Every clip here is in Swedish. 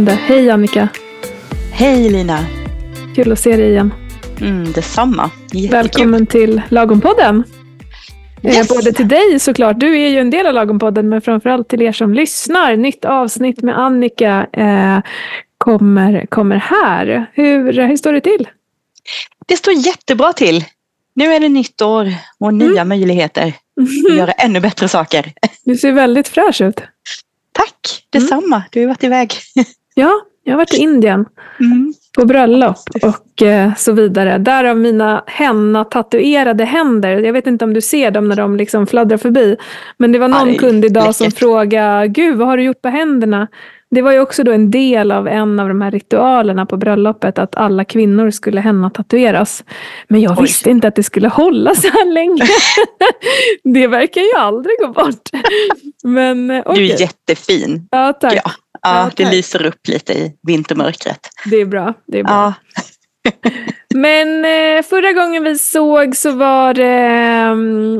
Strålande. Hej Annika. Hej Lina. Kul att se dig igen. Mm, detsamma. Jättekul. Välkommen till Lagompodden. Eh, yes. Både till dig såklart, du är ju en del av Lagompodden, men framförallt till er som lyssnar. Nytt avsnitt med Annika eh, kommer, kommer här. Hur, hur står det till? Det står jättebra till. Nu är det nytt år och nya mm. möjligheter att göra ännu bättre saker. Du ser väldigt fräsch ut. Tack, detsamma. Mm. Du har varit iväg. Ja, jag har varit i Indien. Mm. På bröllop och eh, så vidare. Därav mina henna-tatuerade händer. Jag vet inte om du ser dem när de liksom fladdrar förbi. Men det var någon ja, kund idag läckert. som frågade, Gud vad har du gjort på händerna? Det var ju också då en del av en av de här ritualerna på bröllopet att alla kvinnor skulle henna-tatueras. Men jag Oj. visste inte att det skulle hålla så här länge. det verkar ju aldrig gå bort. Men, okay. Du är jättefin. Ja, tack. Ja. Ja, det lyser upp lite i vintermörkret. Det är bra. Det är bra. Ja. men eh, förra gången vi såg så var det,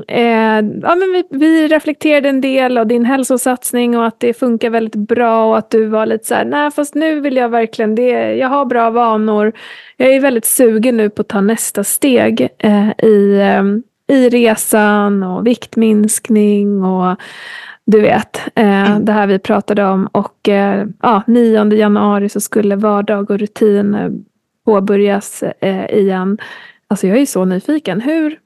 eh, ja, men vi, vi, reflekterade en del av din hälsosatsning och att det funkar väldigt bra och att du var lite så här, nej fast nu vill jag verkligen det, jag har bra vanor. Jag är väldigt sugen nu på att ta nästa steg eh, i, eh, i resan och viktminskning och du vet, eh, mm. det här vi pratade om. Och eh, ja, 9 januari så skulle vardag och rutin eh, påbörjas eh, igen. Alltså jag är så nyfiken. Hur,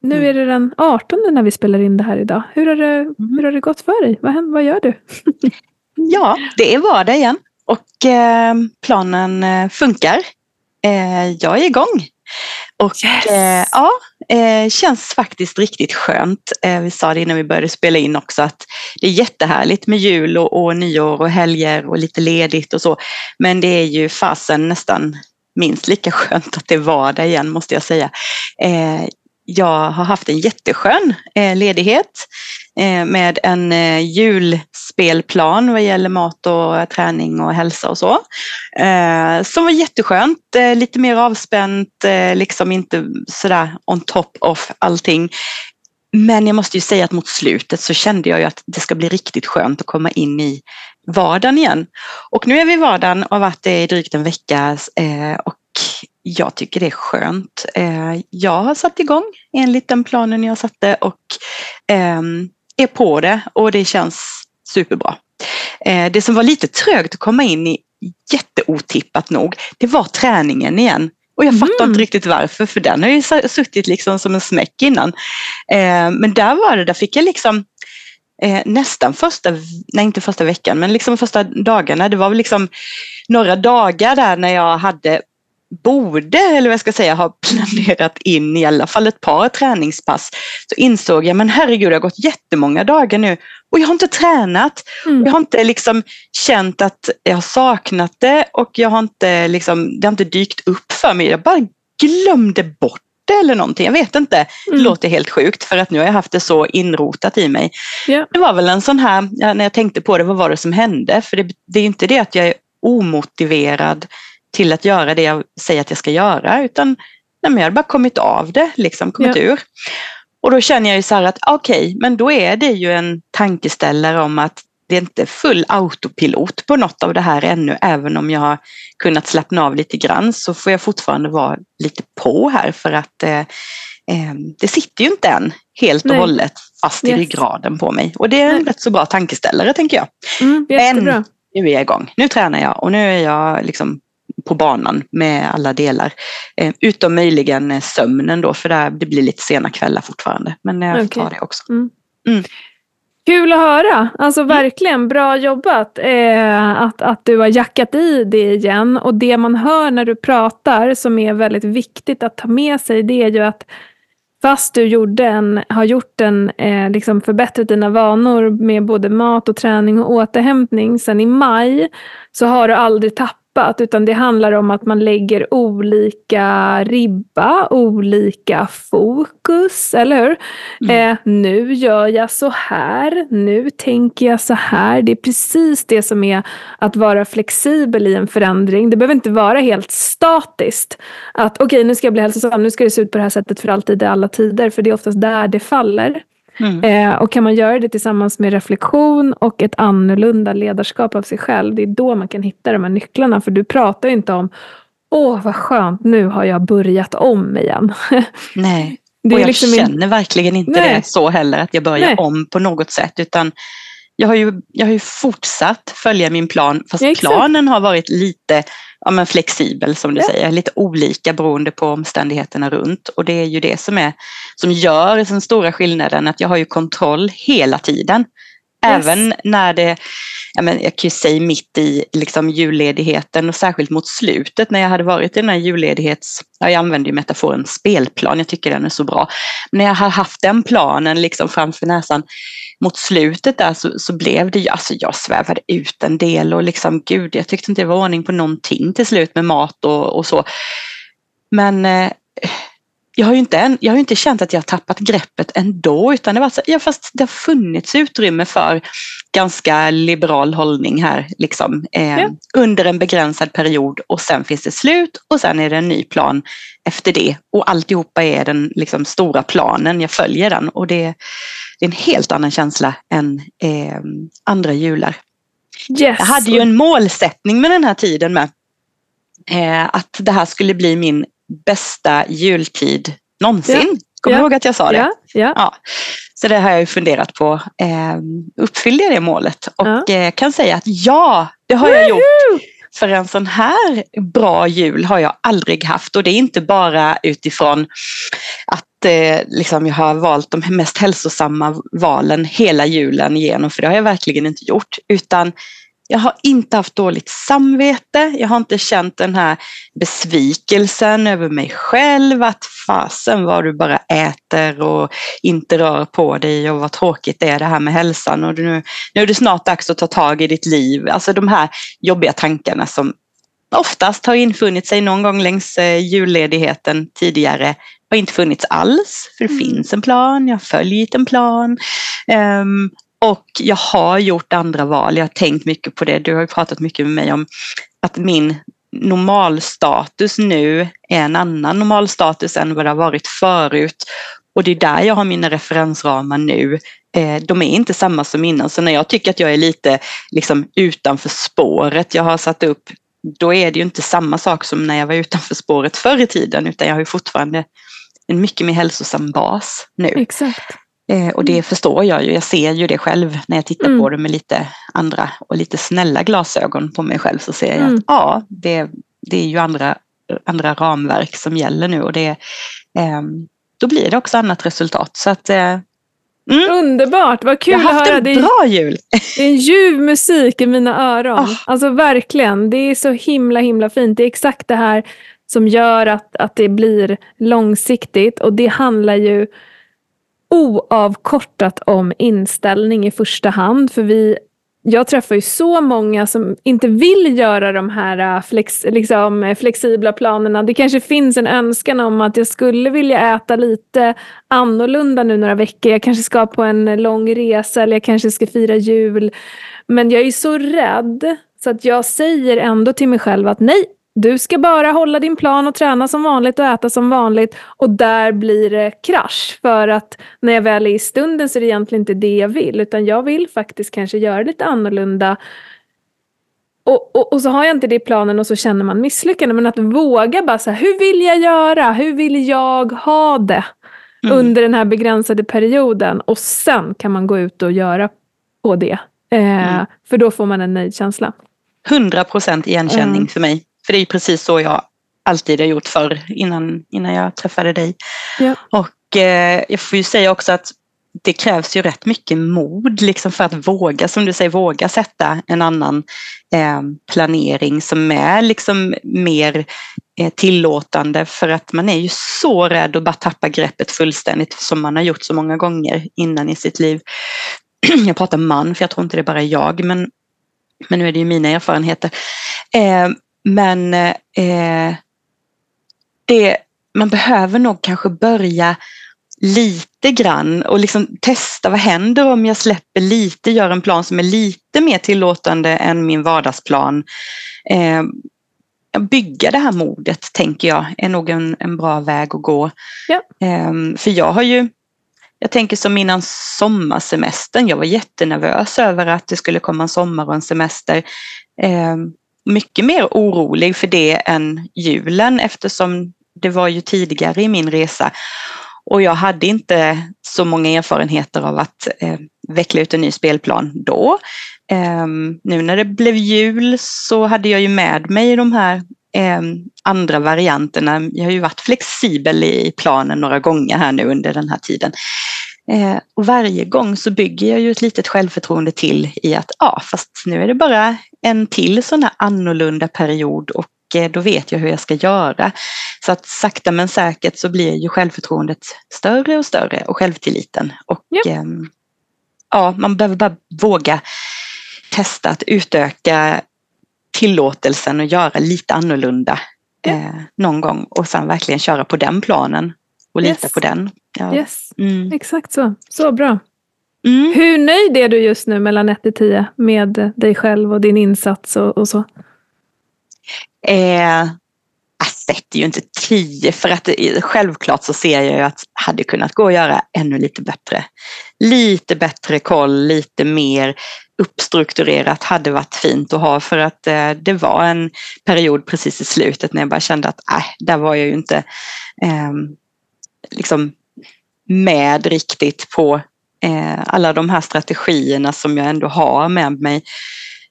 nu mm. är det den 18 när vi spelar in det här idag. Hur har det, mm. hur har det gått för dig? Vad, vad gör du? ja, det är vardag igen och eh, planen eh, funkar. Jag är igång. Och yes. eh, ja, eh, känns faktiskt riktigt skönt. Eh, vi sa det innan vi började spela in också att det är jättehärligt med jul och, och nyår och helger och lite ledigt och så. Men det är ju fasen nästan minst lika skönt att det är vardag igen måste jag säga. Jag har haft en jätteskön eh, ledighet eh, med en eh, julspelplan vad gäller mat och träning och hälsa och så. Som var jätteskönt, lite mer avspänt, liksom inte sådär on top of allting. Men jag måste ju säga att mot slutet så kände jag ju att det ska bli riktigt skönt att komma in i vardagen igen. Och nu är vi i vardagen och har varit det i drygt en vecka och jag tycker det är skönt. Eh, jag har satt igång enligt den planen jag satte och ehm, är på det och det känns superbra. Eh, det som var lite trögt att komma in i, jätteotippat nog, det var träningen igen. Och jag fattar mm. inte riktigt varför, för den har ju suttit liksom som en smäck innan. Eh, men där var det, där fick jag liksom nästan första, nej inte första veckan, men liksom första dagarna. Det var väl liksom några dagar där när jag hade borde, eller vad jag ska säga, ha planerat in i alla fall ett par träningspass så insåg jag, men herregud, det har gått jättemånga dagar nu och jag har inte tränat. Mm. Jag har inte liksom känt att jag har saknat det och jag har inte liksom, det har inte dykt upp för mig. Jag bara glömde bort det eller någonting. Jag vet inte. Mm. Det låter helt sjukt för att nu har jag haft det så inrotat i mig. Yeah. Det var väl en sån här, när jag tänkte på det, vad var det som hände? För det, det är inte det att jag är omotiverad till att göra det jag säger att jag ska göra utan nej, jag har bara kommit av det, liksom kommit ja. ur. Och då känner jag ju så här att okej, okay, men då är det ju en tankeställare om att det är inte full autopilot på något av det här ännu, även om jag har kunnat slappna av lite grann så får jag fortfarande vara lite på här för att eh, eh, det sitter ju inte än helt och Nej. hållet fast yes. i ryggraden på mig. Och det är en Nej. rätt så bra tankeställare tänker jag. Mm, Men nu är jag igång, nu tränar jag och nu är jag liksom på banan med alla delar. Eh, utom möjligen eh, sömnen då, för där, det blir lite sena kvällar fortfarande. Men jag okay. tar det också. Mm. Mm. Kul att höra. Alltså mm. verkligen bra jobbat eh, att, att du har jackat i det igen. Och det man hör när du pratar som är väldigt viktigt att ta med sig det är ju att fast du gjorde en, har gjort en, eh, liksom förbättrat dina vanor med både mat och träning och återhämtning sen i maj så har du aldrig tappat tippat, utan det handlar om att man lägger olika ribba, olika fokus, eller hur? Mm. Eh, nu gör jag så här, nu tänker jag så här. Det är precis det som är att vara flexibel i en förändring. Det behöver inte vara helt statiskt. Att okej, okay, nu ska jag bli hälsosam, nu ska det se ut på det här sättet för alltid i alla tider, för det är oftast där det faller. Mm. Eh, och kan man göra det tillsammans med reflektion och ett annorlunda ledarskap av sig själv, det är då man kan hitta de här nycklarna. För du pratar ju inte om Åh, vad skönt, nu har jag börjat om igen. Nej, och jag liksom känner verkligen inte Nej. det så heller, att jag börjar Nej. om på något sätt. Utan jag har, ju, jag har ju fortsatt följa min plan, fast ja, planen har varit lite ja, men flexibel som du ja. säger, lite olika beroende på omständigheterna runt. Och det är ju det som, är, som gör den stora skillnaden, att jag har ju kontroll hela tiden. Även när det, jag, men, jag kan ju säga mitt i liksom julledigheten och särskilt mot slutet när jag hade varit i den här julledighets, ja, jag använder ju metaforen spelplan, jag tycker den är så bra. när jag har haft den planen liksom framför näsan mot slutet där så, så blev det ju, alltså jag svävade ut en del och liksom gud, jag tyckte inte det var ordning på någonting till slut med mat och, och så. Men eh, jag har ju inte, jag har inte känt att jag har tappat greppet ändå utan det var så, ja, fast det har funnits utrymme för ganska liberal hållning här liksom, eh, ja. under en begränsad period och sen finns det slut och sen är det en ny plan efter det och alltihopa är den liksom, stora planen, jag följer den och det, det är en helt annan känsla än eh, andra jular. Yes. Jag hade ju en målsättning med den här tiden med eh, att det här skulle bli min bästa jultid någonsin. Ja. Kommer du ja. ihåg att jag sa det? Ja. ja. Ja. Så det har jag funderat på. Eh, uppfyllde jag det målet? Och eh, kan säga att ja, det har jag gjort. För en sån här bra jul har jag aldrig haft och det är inte bara utifrån att eh, liksom jag har valt de mest hälsosamma valen hela julen igenom, för det har jag verkligen inte gjort, utan jag har inte haft dåligt samvete. Jag har inte känt den här besvikelsen över mig själv att fasen vad du bara äter och inte rör på dig och vad tråkigt det är det här med hälsan och nu, nu är det snart dags att ta tag i ditt liv. Alltså de här jobbiga tankarna som oftast har infunnit sig någon gång längs eh, julledigheten tidigare har inte funnits alls, för det mm. finns en plan, jag har följt en plan. Um, och jag har gjort andra val, jag har tänkt mycket på det. Du har pratat mycket med mig om att min normalstatus nu är en annan normalstatus än vad det har varit förut. Och det är där jag har mina referensramar nu. Eh, de är inte samma som innan, så när jag tycker att jag är lite liksom utanför spåret jag har satt upp, då är det ju inte samma sak som när jag var utanför spåret förr i tiden, utan jag har ju fortfarande en mycket mer hälsosam bas nu. Exakt. Eh, och det mm. förstår jag ju, jag ser ju det själv när jag tittar mm. på det med lite andra och lite snälla glasögon på mig själv så ser jag mm. att ja, det, det är ju andra, andra ramverk som gäller nu och det, eh, då blir det också annat resultat. Så att, eh, Mm. Underbart, vad kul att höra. Jag har haft en bra jul. Det är en ljuv musik i mina öron. Oh. Alltså verkligen, det är så himla himla fint. Det är exakt det här som gör att, att det blir långsiktigt och det handlar ju oavkortat om inställning i första hand. För vi, jag träffar ju så många som inte vill göra de här äh, flex, liksom, äh, flexibla planerna. Det kanske finns en önskan om att jag skulle vilja äta lite annorlunda nu några veckor. Jag kanske ska på en lång resa eller jag kanske ska fira jul. Men jag är så rädd så att jag säger ändå till mig själv att nej, du ska bara hålla din plan och träna som vanligt och äta som vanligt och där blir det krasch. För att när jag väl är i stunden så är det egentligen inte det jag vill utan jag vill faktiskt kanske göra lite annorlunda. Och, och, och så har jag inte det i planen och så känner man misslyckande. Men att våga bara så här, hur vill jag göra? Hur vill jag ha det? Mm. Under den här begränsade perioden och sen kan man gå ut och göra på det. Eh, mm. För då får man en nöjd känsla. 100 procent igenkänning mm. för mig. För det är precis så jag alltid har gjort förr innan, innan jag träffade dig. Ja. Och eh, jag får ju säga också att det krävs ju rätt mycket mod liksom för att våga, som du säger, våga sätta en annan eh, planering som är liksom mer eh, tillåtande för att man är ju så rädd att bara tappa greppet fullständigt som man har gjort så många gånger innan i sitt liv. Jag pratar man för jag tror inte det är bara jag men, men nu är det ju mina erfarenheter. Eh, men eh, det, man behöver nog kanske börja lite grann och liksom testa vad händer om jag släpper lite, gör en plan som är lite mer tillåtande än min vardagsplan. Eh, bygga det här modet tänker jag är nog en, en bra väg att gå. Ja. Eh, för jag har ju jag tänker som innan sommarsemestern. Jag var jättenervös över att det skulle komma en sommar och en semester. Eh, mycket mer orolig för det än julen eftersom det var ju tidigare i min resa. Och jag hade inte så många erfarenheter av att eh, veckla ut en ny spelplan då. Eh, nu när det blev jul så hade jag ju med mig de här eh, andra varianterna. Jag har ju varit flexibel i planen några gånger här nu under den här tiden. Eh, och varje gång så bygger jag ju ett litet självförtroende till i att ja, fast nu är det bara en till sån här annorlunda period och eh, då vet jag hur jag ska göra. Så att sakta men säkert så blir ju självförtroendet större och större och självtilliten. Och ja, eh, ja man behöver bara våga testa att utöka tillåtelsen och göra lite annorlunda ja. eh, någon gång och sen verkligen köra på den planen och lita yes. på den. Ja. Yes, mm. exakt så. Så bra. Mm. Hur nöjd är du just nu mellan 1 till 10 med dig själv och din insats och, och så? Eh, jag sätter ju inte 10 för att det, självklart så ser jag ju att det hade kunnat gå att göra ännu lite bättre. Lite bättre koll, lite mer uppstrukturerat hade varit fint att ha för att eh, det var en period precis i slutet när jag bara kände att äh, där var jag ju inte eh, liksom med riktigt på eh, alla de här strategierna som jag ändå har med mig.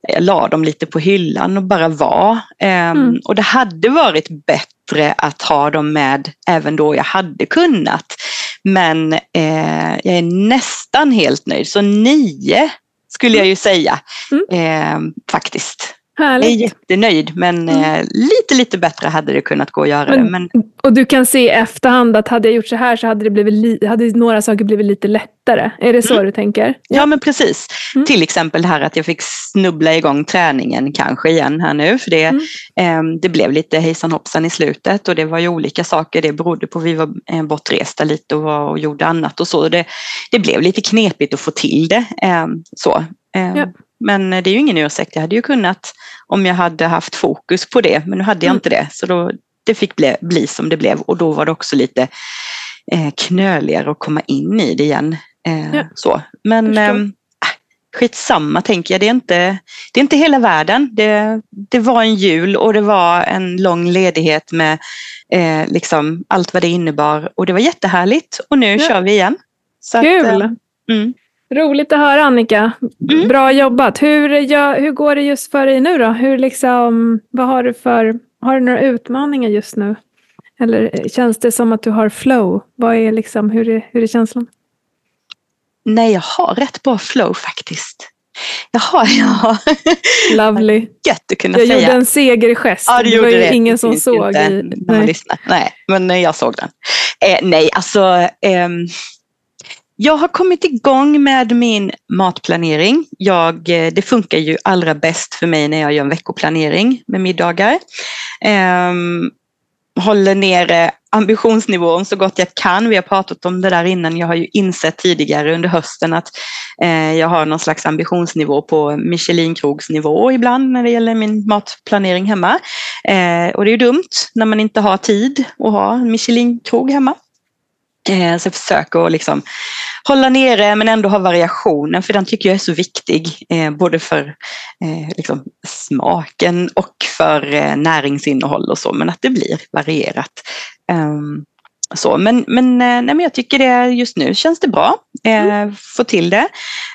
Jag la dem lite på hyllan och bara var. Eh, mm. Och det hade varit bättre att ha dem med även då jag hade kunnat. Men eh, jag är nästan helt nöjd, så nio skulle jag ju säga mm. eh, faktiskt. Härligt. Jag är jättenöjd men mm. eh, lite, lite bättre hade det kunnat gå att göra men, det. Men... Och du kan se i efterhand att hade jag gjort så här så hade, det blivit hade några saker blivit lite lättare. Är det så mm. du tänker? Ja, ja men precis. Mm. Till exempel det här att jag fick snubbla igång träningen kanske igen här nu. För det, eh, det blev lite hejsan hoppsan i slutet och det var ju olika saker. Det berodde på att vi var eh, bortresta lite och, var, och gjorde annat och så. Det, det blev lite knepigt att få till det. Eh, så. Ehm, ja. Men det är ju ingen ursäkt. Jag hade ju kunnat om jag hade haft fokus på det, men nu hade jag mm. inte det. Så då, det fick bli, bli som det blev och då var det också lite eh, knöligare att komma in i det igen. Eh, ja. så. Men eh, skitsamma tänker jag, det är inte, det är inte hela världen. Det, det var en jul och det var en lång ledighet med eh, liksom allt vad det innebar och det var jättehärligt och nu ja. kör vi igen. Så Kul! Att, eh, mm. Roligt att höra Annika. Mm. Bra jobbat. Hur, ja, hur går det just för dig nu då? Hur liksom, vad har, du för, har du några utmaningar just nu? Eller känns det som att du har flow? Vad är liksom, hur, är, hur är känslan? Nej, jag har rätt bra flow faktiskt. Jaha, ja. Lovely. Gött att kunna jag säga. gjorde en segergest. Ja, det var ju det. ingen som såg. I, nej. nej, men jag såg den. Eh, nej, alltså eh, jag har kommit igång med min matplanering. Jag, eh, det funkar ju allra bäst för mig när jag gör en veckoplanering med middagar. Ehm, håller nere ambitionsnivån så gott jag kan. Vi har pratat om det där innan. Jag har ju insett tidigare under hösten att eh, jag har någon slags ambitionsnivå på Michelinkrogsnivå ibland när det gäller min matplanering hemma. Eh, och det är ju dumt när man inte har tid att ha en Michelinkrog hemma. Eh, så jag försöker att liksom hålla nere men ändå ha variationen för den tycker jag är så viktig. Eh, både för eh, liksom smaken och för eh, näringsinnehåll och så men att det blir varierat. Um, så, men, men, nej, men jag tycker det just nu känns det bra. Mm. Få till det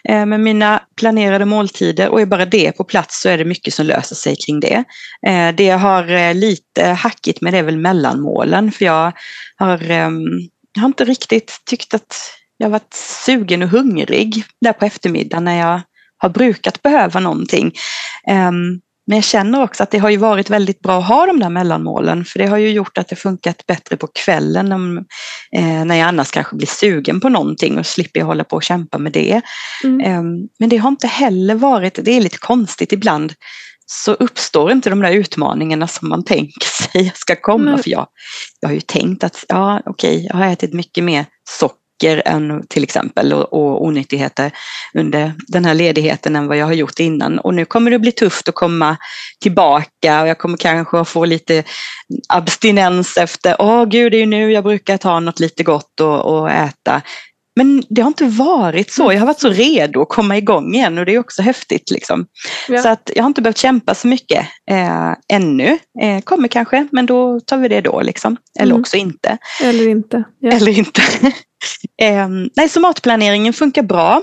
med mina planerade måltider och är bara det på plats så är det mycket som löser sig kring det. Det jag har lite hackigt med det är väl mellanmålen för jag har ehm, jag har inte riktigt tyckt att jag varit sugen och hungrig där på eftermiddagen när jag har brukat behöva någonting. Um, men jag känner också att det har ju varit väldigt bra att ha de där mellanmålen för det har ju gjort att det funkat bättre på kvällen om, eh, när jag annars kanske blir sugen på någonting och slipper jag hålla på och kämpa med det. Mm. Um, men det har inte heller varit, det är lite konstigt ibland, så uppstår inte de där utmaningarna som man tänker sig ska komma. Mm. För jag, jag har ju tänkt att ja, okej, jag har ätit mycket mer socker än till exempel och, och onyttigheter under den här ledigheten än vad jag har gjort innan. Och nu kommer det bli tufft att komma tillbaka och jag kommer kanske att få lite abstinens efter, åh oh, gud det är ju nu jag brukar ta något lite gott och, och äta. Men det har inte varit så. Jag har varit så redo att komma igång igen och det är också häftigt. Liksom. Ja. Så att jag har inte behövt kämpa så mycket eh, ännu. Eh, kommer kanske, men då tar vi det då. Liksom. Eller mm. också inte. Eller inte. Ja. Eller inte. eh, nej, så matplaneringen funkar bra.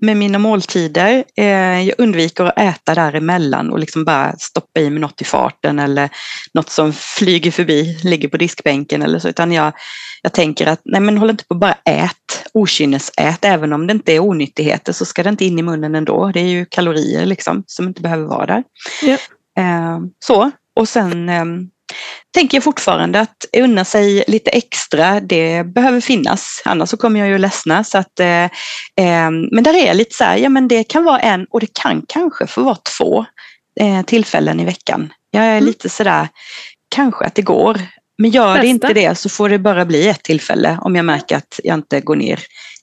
Med mina måltider. Eh, jag undviker att äta däremellan och liksom bara stoppa i mig något i farten eller något som flyger förbi, ligger på diskbänken eller så. Utan jag, jag tänker att nej men håll inte på bara ät, okynnesät. Även om det inte är onyttigheter så ska det inte in i munnen ändå. Det är ju kalorier liksom som inte behöver vara där. Ja. Eh, så, och sen eh, tänker jag fortfarande att unna sig lite extra, det behöver finnas. Annars så kommer jag ju ledsna. Så att, eh, eh, men där är jag lite så här, ja men det kan vara en och det kan kanske få vara två eh, tillfällen i veckan. Jag är mm. lite sådär, kanske att det går. Men gör Bästa. det inte det så får det bara bli ett tillfälle om jag märker att jag inte går ner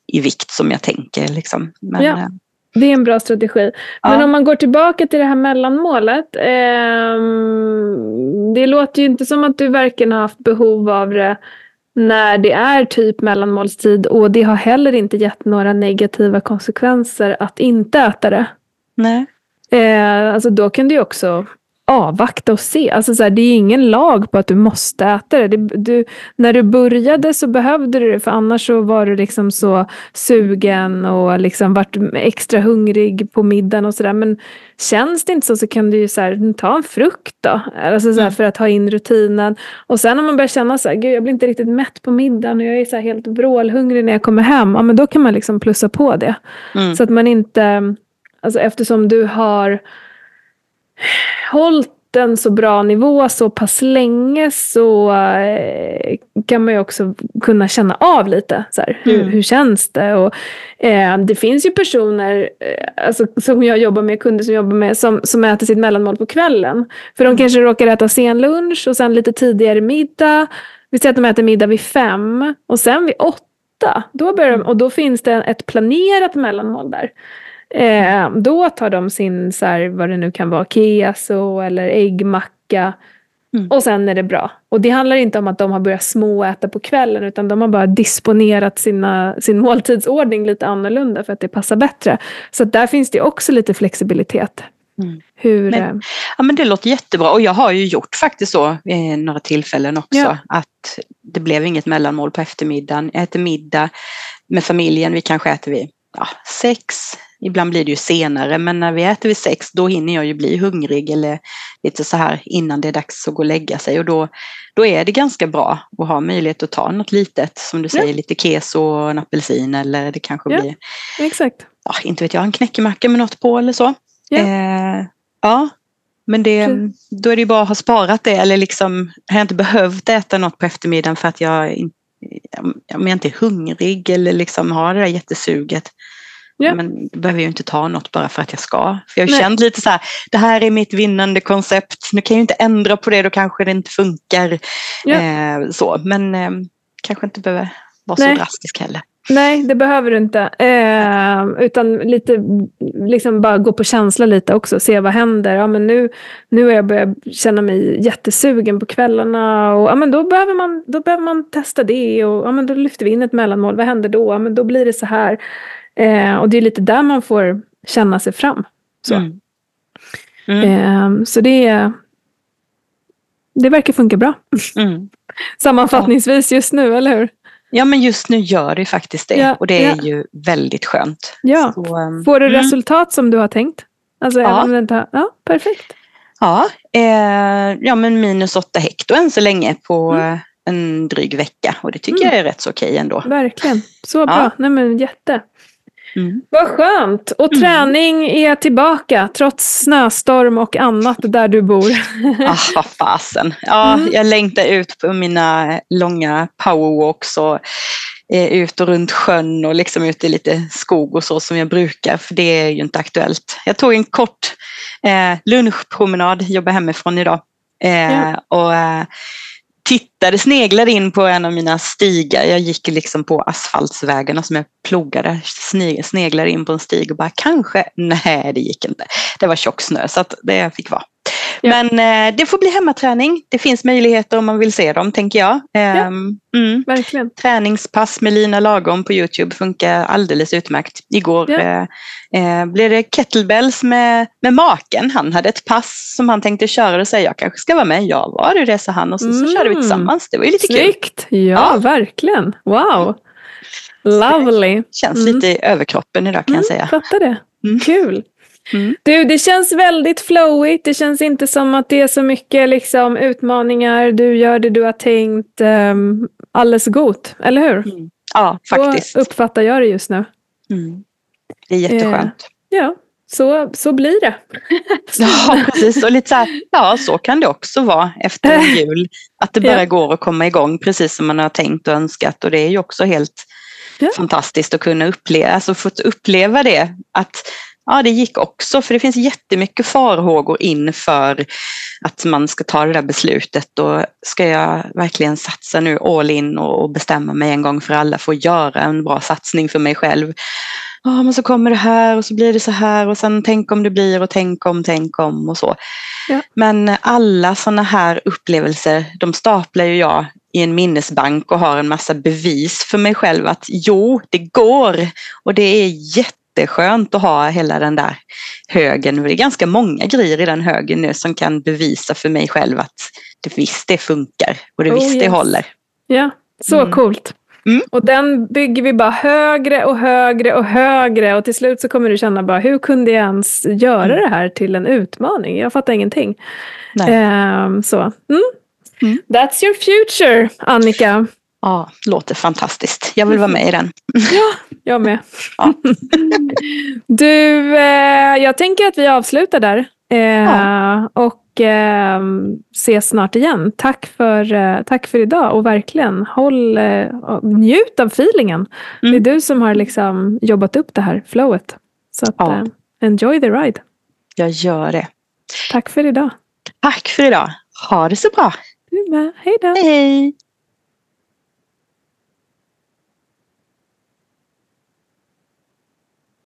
i vikt som jag tänker. Liksom. Men, ja. Det är en bra strategi. Ja. Men om man går tillbaka till det här mellanmålet. Eh, det låter ju inte som att du varken har haft behov av det när det är typ mellanmålstid och det har heller inte gett några negativa konsekvenser att inte äta det. Nej. Eh, alltså då kan du ju också avvakta och se. Alltså så här, det är ingen lag på att du måste äta det. det du, när du började så behövde du det för annars så var du liksom så sugen och liksom vart extra hungrig på middagen och sådär. Men känns det inte så så kan du ju så här, ta en frukt då. Alltså så här, mm. för att ha in rutinen. Och sen om man börjar känna så här, gud jag blir inte riktigt mätt på middagen och jag är så helt vrålhungrig när jag kommer hem. Ja men då kan man liksom plussa på det. Mm. Så att man inte, alltså eftersom du har hållit en så bra nivå så pass länge så eh, kan man ju också kunna känna av lite. Så här, hur, mm. hur känns det? Och, eh, det finns ju personer eh, alltså, som jag jobbar med, kunder som jobbar med, som, som äter sitt mellanmål på kvällen. För de mm. kanske råkar äta sen lunch och sen lite tidigare middag. Vi säger att de äter middag vid fem och sen vid åtta. Då börjar de, och då finns det ett planerat mellanmål där. Eh, då tar de sin, så här, vad det nu kan vara, keso eller äggmacka. Mm. Och sen är det bra. Och det handlar inte om att de har börjat småäta på kvällen utan de har bara disponerat sina, sin måltidsordning lite annorlunda för att det passar bättre. Så där finns det också lite flexibilitet. Mm. Hur, men, eh, ja, men det låter jättebra och jag har ju gjort faktiskt så vid några tillfällen också. Ja. Att det blev inget mellanmål på eftermiddagen. Jag äter middag med familjen, vi kanske äter vid ja, sex, Ibland blir det ju senare men när vi äter vid sex då hinner jag ju bli hungrig eller lite så här innan det är dags att gå och lägga sig och då, då är det ganska bra att ha möjlighet att ta något litet som du säger, ja. lite keso och en apelsin eller det kanske ja, blir, exakt. Ja, inte vet jag, en knäckemacka med något på eller så. Ja, eh, ja men det, då är det ju bara att ha sparat det eller liksom har jag inte behövt äta något på eftermiddagen för att jag, om jag inte är hungrig eller liksom har det där jättesuget Ja. Men behöver jag inte ta något bara för att jag ska. För jag har känt lite så här, det här är mitt vinnande koncept. Nu kan jag inte ändra på det, då kanske det inte funkar. Ja. Eh, så. Men eh, kanske inte behöver vara Nej. så drastisk heller. Nej, det behöver du inte. Eh, utan lite, liksom bara gå på känsla lite också. Se vad händer. Ja, men nu, nu har jag börjat känna mig jättesugen på kvällarna. Och, ja, men då, behöver man, då behöver man testa det. Och, ja, men då lyfter vi in ett mellanmål. Vad händer då? Ja, men då blir det så här. Eh, och det är lite där man får känna sig fram. Så, mm. Mm. Eh, så det, det verkar funka bra. Mm. Sammanfattningsvis just nu, eller hur? Ja, men just nu gör det faktiskt det. Ja, och det är ja. ju väldigt skönt. Ja. Så, um, Får du mm. resultat som du har tänkt? Alltså, ja. Inte, ja, perfekt. Ja, eh, ja, men minus åtta hekto än så länge på mm. en dryg vecka. Och det tycker mm. jag är rätt så okej ändå. Verkligen. Så bra. Nej, men jätte. Mm. Vad skönt! Och mm. träning är tillbaka trots snöstorm och annat där du bor. ah, vad fasen. Ja, mm. Jag längtar ut på mina långa powerwalks och eh, ut och runt sjön och liksom ut i lite skog och så som jag brukar för det är ju inte aktuellt. Jag tog en kort eh, lunchpromenad, jobbar hemifrån idag. Eh, ja. och, eh, titt tittade, sneglade in på en av mina stigar. Jag gick liksom på asfaltsvägarna som jag plogade. Sneglade in på en stig och bara kanske, nej det gick inte. Det var tjock snö så att det fick vara. Ja. Men eh, det får bli hemmaträning. Det finns möjligheter om man vill se dem tänker jag. Ja, ehm, mm. Verkligen. Träningspass med Lina Lagom på Youtube funkar alldeles utmärkt. Igår ja. eh, eh, blev det kettlebells med, med maken. Han hade ett pass som han tänkte köra och säga jag kanske ska vara med. Ja, var det det sa han och så, mm. så körde vi tillsammans. Det var ju lite Snyggt. kul. Ja, ja, verkligen. Wow. Lovely. Känns mm. lite i överkroppen idag kan jag mm, säga. Fattar det. Mm. Kul. Mm. Du, det känns väldigt flowigt. Det känns inte som att det är så mycket liksom, utmaningar. Du gör det du har tänkt. Um, alldeles gott, eller hur? Mm. Ja, faktiskt. Så uppfattar jag det just nu. Mm. Det är jätteskönt. Eh, ja, så, så blir det. ja, precis. Och lite så här, ja, så kan det också vara efter jul. Att det bara ja. går att komma igång precis som man har tänkt och önskat. Och det är ju också helt ja. fantastiskt att kunna uppleva, alltså fått uppleva det. Att Ja, det gick också, för det finns jättemycket farhågor inför att man ska ta det där beslutet och ska jag verkligen satsa nu all in och bestämma mig en gång för alla för att göra en bra satsning för mig själv. Ja, men så kommer det här och så blir det så här och sen tänk om det blir och tänk om, tänk om och så. Ja. Men alla sådana här upplevelser, de staplar ju jag i en minnesbank och har en massa bevis för mig själv att jo, det går och det är jätte jätteskönt att ha hela den där högen. Det är ganska många grejer i den högen nu som kan bevisa för mig själv att det visst det funkar och det oh, visst yes. det håller. Ja, så mm. coolt. Mm. Och den bygger vi bara högre och högre och högre och till slut så kommer du känna bara hur kunde jag ens göra mm. det här till en utmaning? Jag fattar ingenting. Um, så. Mm. mm. That's your future, Annika. Ja, låter fantastiskt. Jag vill vara med i den. Ja, jag med. Ja. Du, eh, jag tänker att vi avslutar där. Eh, ja. Och eh, ses snart igen. Tack för, eh, tack för idag och verkligen håll, eh, njut av feelingen. Mm. Det är mm. du som har liksom jobbat upp det här flowet. Så att, ja. Eh, enjoy the ride. Jag gör det. Tack för idag. Tack för idag. Ha det så bra. Du med. Hej då. Hej.